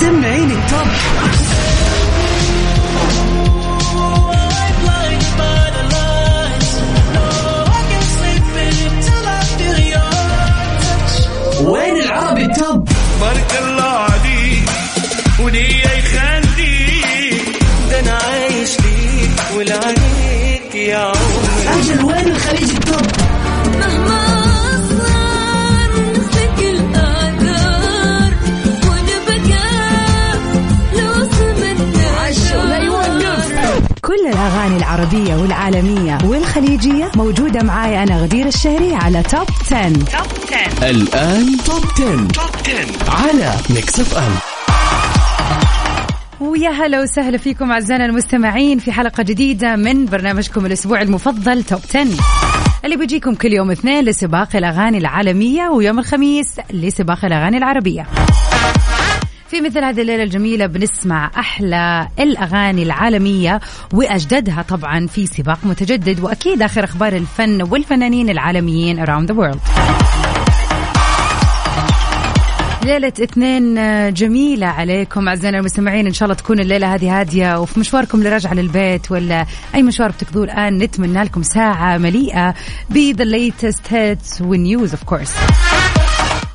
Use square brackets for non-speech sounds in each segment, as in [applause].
سمعيني التوب وين العربي التوب بارك الله والخليجية موجودة معاي أنا غدير الشهري على Top 10. Top 10 الآن Top 10. على Mix FM ويا هلا وسهلا فيكم أعزائنا المستمعين في حلقة جديدة من برنامجكم الأسبوع المفضل Top 10 اللي بيجيكم كل يوم اثنين لسباق الأغاني العالمية ويوم الخميس لسباق الأغاني العربية في مثل هذه الليلة الجميلة بنسمع أحلى الأغاني العالمية وأجددها طبعا في سباق متجدد وأكيد آخر أخبار الفن والفنانين العالميين around the world. ليلة اثنين جميلة عليكم أعزائنا المستمعين. إن شاء الله تكون الليلة هذه هادية وفي مشواركم لرجعة للبيت ولا أي مشوار بتقضوه الآن نتمنى لكم ساعة مليئة ب the latest hits وال news of course.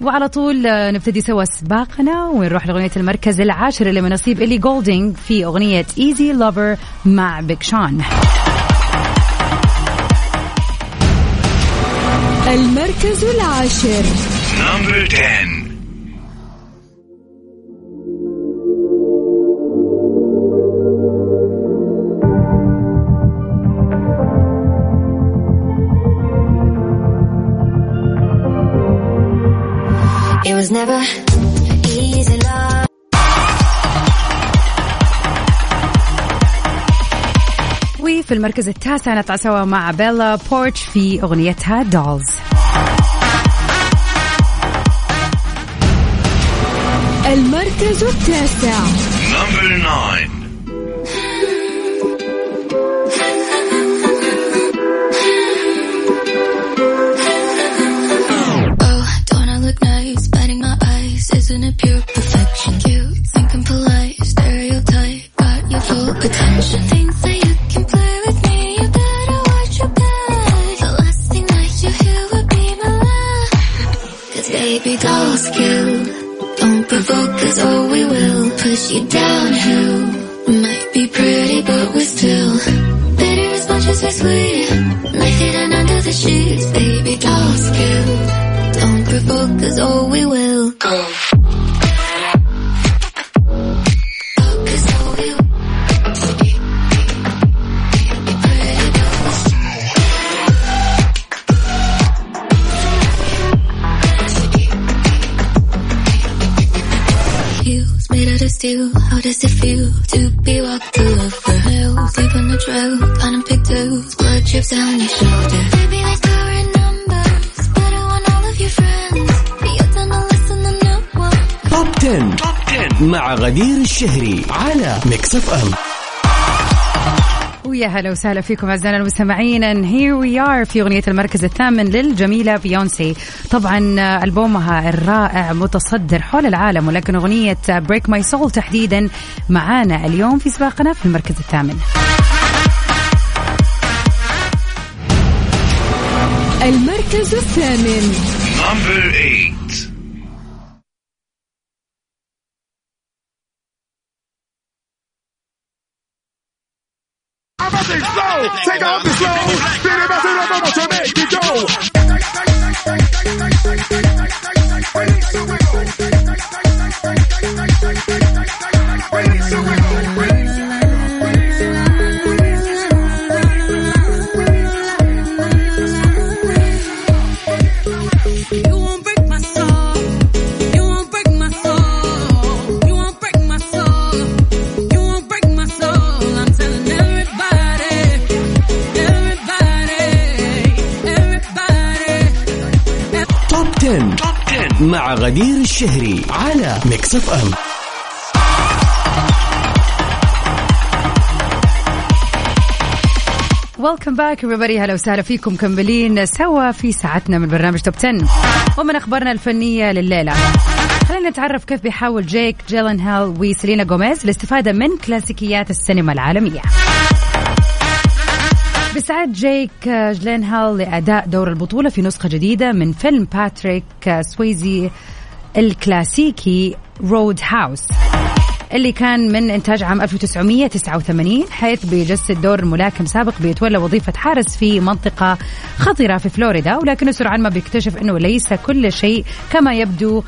وعلى طول آه، نبتدي سوا سباقنا ونروح لأغنية المركز العاشر اللي من نصيب إلي جولدينج في أغنية Easy Lover مع بيك شان المركز العاشر. نمبر 10 It was never easy love. وفي المركز التاسع نطلع سوا مع بيلا بورتش في أغنيتها دولز المركز التاسع. so we will go. Made out of steel, how does it feel to be walked over hills, deep on the trail, planning blood drips down your shoulder. مع غدير الشهري على Mix FM ويا هلا وسهلا فيكم أعزائنا المستمعين. And here we are في أغنية المركز الثامن للجميلة بيونسي طبعا ألبومها الرائع متصدر حول العالم ولكن أغنية Break My Soul تحديدا معانا اليوم في سباقنا في المركز الثامن. المركز الثامن. نمبر 8 Take off the slow. Beat it the mama to make it go. You won't الشهري على ميكس اف ام Welcome back everybody. هلا وسهلا فيكم. مكملين سوا في ساعتنا من برنامج Top 10 ومن أخبارنا الفنية لليلة. خلينا نتعرف كيف بيحاول جيك جيلنهال وسيلينا جوميز الاستفادة من كلاسيكيات السينما العالمية. بيستعد جيك جلينهال لأداء دور البطولة في نسخة جديدة من فيلم باتريك سويزي الكلاسيكي Road House اللي كان من إنتاج عام 1989 حيث بيجسد دور ملاكم سابق بيتولى وظيفة حارس في منطقة خطرة في فلوريدا. ولكنه سرعان ما بيكتشف أنه ليس كل شيء كما يبدو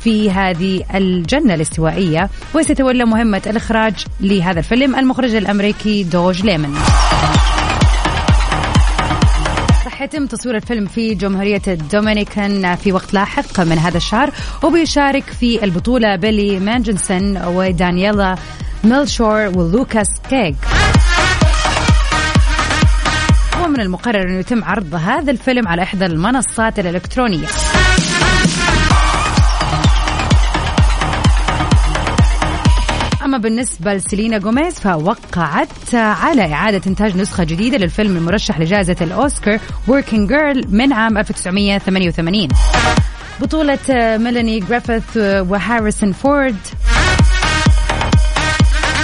في هذه الجنة الاستوائية. وسيتولى مهمة الإخراج لهذا الفيلم المخرج الأمريكي دوج ليمن. راح يتم تصوير الفيلم في جمهورية الدومينيكان في وقت لاحق من هذا الشهر وبيشارك في البطولة بيلي ماجنسون ودانييلا ميلشور ولوكاس كيج. ومن المقرر أنه يتم عرض هذا الفيلم على إحدى المنصات الإلكترونية. أما بالنسبة لسيلينا جوميز فوقعت على إعادة إنتاج نسخة جديدة للفيلم المرشح لجائزة الأوسكار Working Girl من عام 1988 بطولة ميلاني جريفيث وهاريسون فورد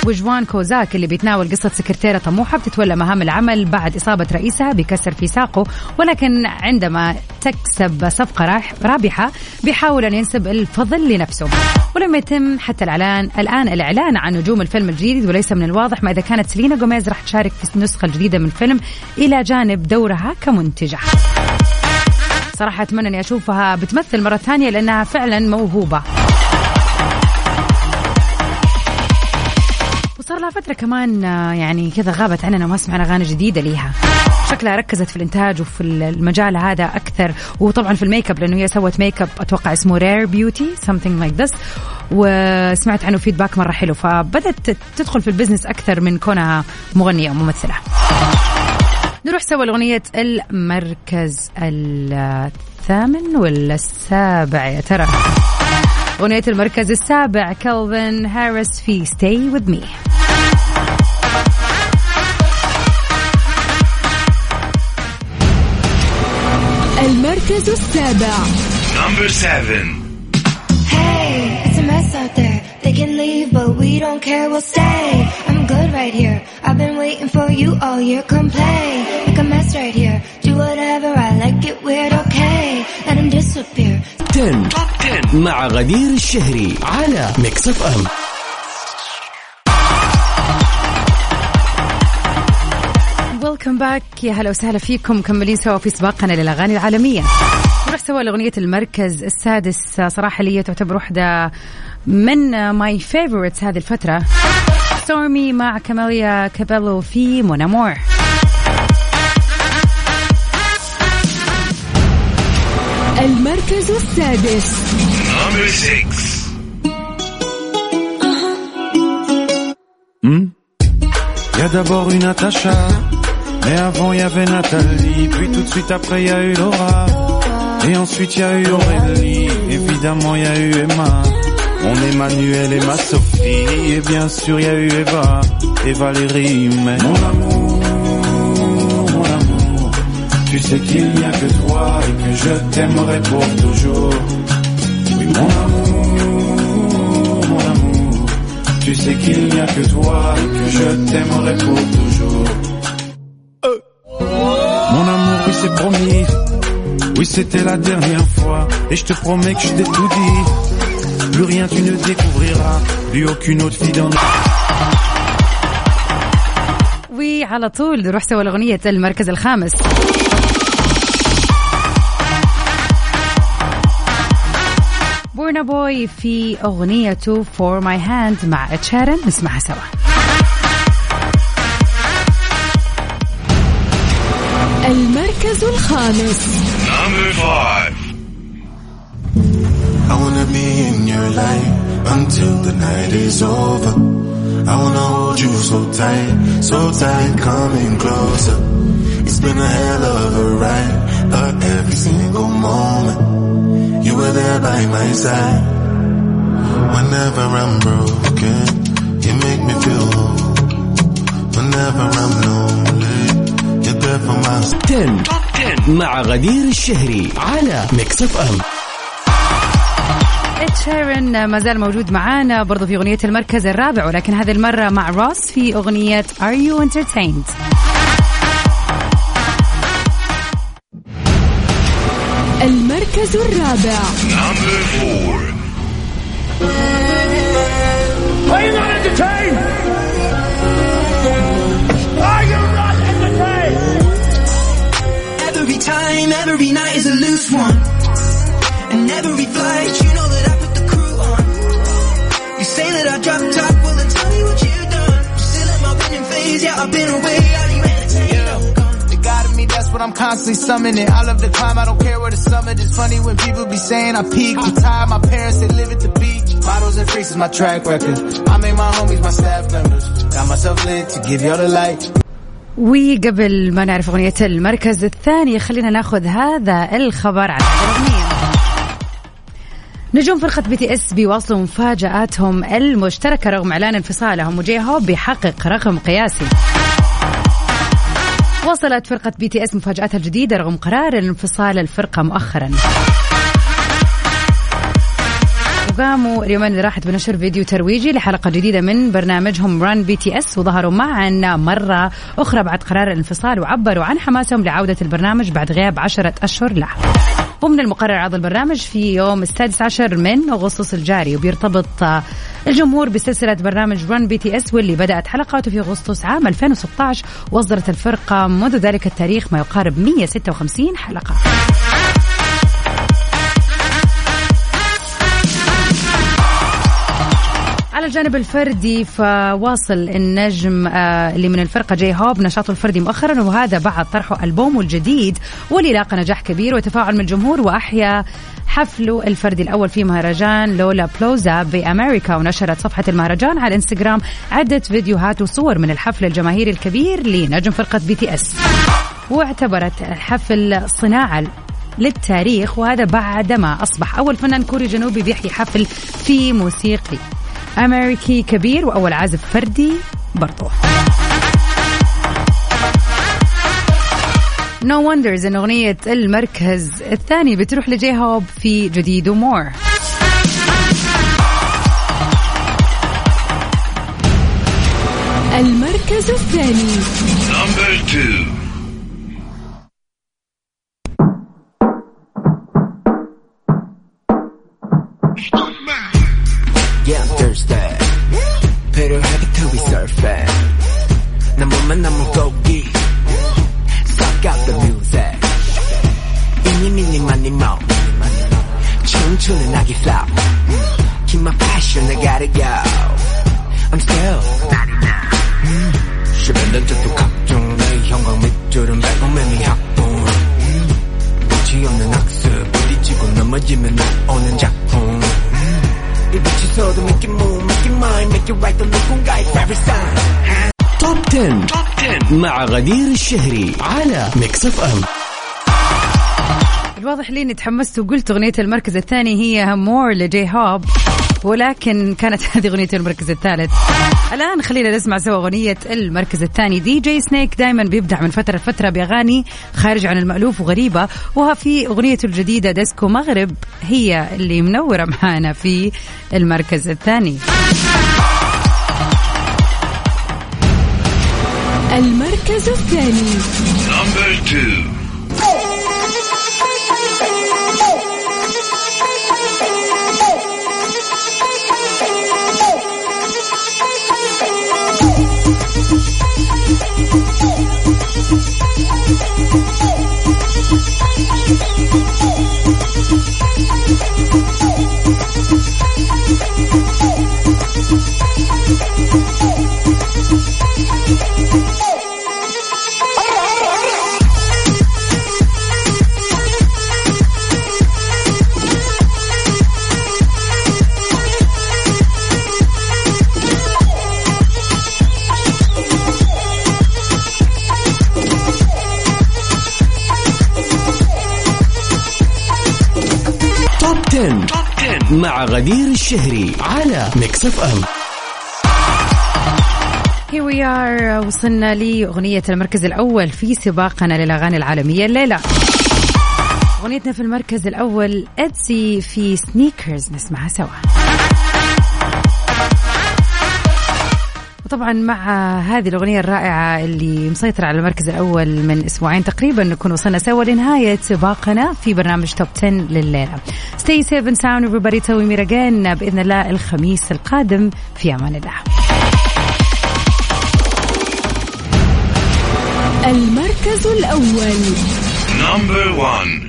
وجوان كوزاك اللي بيتناول قصة سكرتيرة طموحة بتتولى مهام العمل بعد إصابة رئيسها بكسر في ساقه ولكن عندما تكسب صفقة رابحة بيحاول أن ينسب الفضل لنفسه. ولم يتم حتى الإعلان الآن الإعلان عن نجوم الفيلم الجديد وليس من الواضح ما إذا كانت سيلينا جوميز راح تشارك في النسخة الجديدة من الفيلم إلى جانب دورها كمنتجة. صراحة أتمنى أني أشوفها بتمثل مرة ثانية لأنها فعلا موهوبة. وصار لها فترة كمان آه، يعني كذا غابت عننا وما سمعنا أغاني جديدة ليها. شكلها ركزت في الإنتاج وفي المجال هذا أكثر. وطبعا في ال make up لأنه هي سوت make up أتوقع اسمه Rare Beauty something like this. وسمعت عنه feedback مرة حلو. فبدت تدخل في ال business أكثر من كونها مغنية أو ممثلة. نروح سوا لأغنية المركز الثامن ولا السابع يا ترى. أغنية المركز السابع كالفن هاريس في Stay With Me. المركز السابع Number seven. Hey, it's a mess out there. They can leave, but we don't care. We'll stay. I'm good right here. I've been waiting for you all year. Come play. Make a mess right here. Do whatever I like. Get weird, okay? Let him disappear. 10 مع غدير الشهري على ميكس اف ام ويلكم باك. يا هلا وسهلا فيكم. مكملين سوا في سباقنا للأغاني العالمية. نروح سوا لأغنية المركز السادس. صراحة لي تعتبر واحدة من my favorites هذه الفترة. سترومي مع كاميليا كابيلو في Mon Amour المركز السادس. Number six. Y a d'abord eu Natacha, mais avant il y avait Nathalie, puis tout de suite après il y a eu Laura, et ensuite il y a eu Aurélie, évidemment il y a eu Emma, mon Emmanuel et ma Sophie, et bien sûr il y a eu Eva et Valérie, mais mon amour, mon amour, tu sais qu'il n'y a que toi et que je t'aimerai pour toujours. Oui mon amour, mon amour, tu sais qu'il n'y a que toi et que je t'aimerai pour toujours. C'est promis. Oui c'était la dernière fois. Et je te promets que je t'ai tout dit. Plus rien tu ne découvriras. Plus aucune autre fille dans le... وعلى طول نروح سوا لاغنيه المركز الخامس بورنا بوي في اغنيته For My Hand مع إد شيران نسمعها سوا المركز الخامس Number five. I wanna be in your life until the night is over. I wanna hold you so tight, so tight, coming closer. It's been a hell of a ride, but every single moment you were there by my side. Whenever I'm broken, you make me feel whole. Whenever I'm lonely, you're there for my 10 مع غدير الشهري على ميكس اف ام شيرن ما زال موجود معانا برضو في أغنية المركز الرابع ولكن هذه المرة مع روس في أغنية Are You Entertained المركز الرابع Number four. Are you not entertained? Time, every night is a loose one. And every flight, you know that I put the crew on. You say that I drop top, well then tell me what you've done. Still in my winning phase, yeah, I've been away. Are you entertained? I'm gone. The God of me, that's what I'm constantly summoning. I love the climb, I don't care where the summit is. Funny when people be saying I peak. I'm tired, my parents, they live at the beach. Bottles and freaks is my track record. I make my homies my staff members. Got myself lit to give y'all the light. وقبل ما نعرف أغنية المركز الثاني خلينا ناخذ هذا الخبر عن الأغنية. نجوم فرقة BTS بيواصلوا مفاجآتهم المشتركة رغم إعلان انفصالهم و J-Hope بيحقق رقم قياسي. وصلت فرقة BTS مفاجآتها الجديدة رغم قرار الانفصال الفرقة مؤخرا. وقاموا اليومين اللي راحت بنشر فيديو ترويجي لحلقة جديدة من برنامجهم Run BTS وظهروا معا مرة أخرى بعد قرار الانفصال وعبروا عن حماسهم لعودة البرنامج بعد غياب عشرة أشهر له. ومن المقرر عرض البرنامج في يوم السادس عشر من أغسطس الجاري وبيرتبط الجمهور بسلسلة برنامج Run BTS واللي بدأت حلقاته في أغسطس عام 2016 وأصدرت الفرقة منذ ذلك التاريخ ما يقارب 156 حلقة. على الجانب الفردي فواصل النجم آه، اللي من الفرقة J-Hope نشاطه الفردي مؤخرا وهذا بعد طرحه ألبومه الجديد واللي لاقى نجاح كبير وتفاعل من الجمهور وأحيا حفله الفردي الأول في مهرجان Lollapalooza بأمريكا. ونشرت صفحة المهرجان على الإنستغرام عدة فيديوهات وصور من الحفل الجماهيري الكبير لنجم فرقة BTS. واعتبرت الحفل صناعة للتاريخ وهذا بعدما أصبح أول فنان كوري جنوبي بيحيي حفل في موسيقي. أمريكي كبير وأول عازف فردي برضو. No no wonders إن أغنية المركز الثاني بتروح ل J-Hope في جديده More المركز الثاني. Number two. غدير الشهري على Mix FM الواضح لي إني تحمست وقلت أغنية المركز الثاني هي More ل J-Hope ولكن كانت [laughs] هذه أغنية المركز الثالث. الآن خلينا نسمع سوا أغنية المركز الثاني. DJ Snake دائما بيبدع من فترة لفترة بأغاني خارج عن المألوف وغريبة وها في اغنيته الجديدة Disco Maghreb هي اللي منورة معانا في المركز الثاني. المركز الثاني Number two. غدير الشهري على Mix FM Here we are. وصلنا لأغنية المركز الأول في سباقنا للأغاني العالمية الليلة. أغنيتنا في المركز الأول ITZY في Sneakers نسمعها سوا. وطبعا مع هذه الأغنية الرائعة اللي مسيطرة على المركز الأول من أسبوعين تقريبا نكون وصلنا سوا لنهاية سباقنا في برنامج Top 10 لليلة. Stay safe and sound everybody. توي ميراجان بإذن الله الخميس القادم. في أمان الله. المركز الأول. Number one.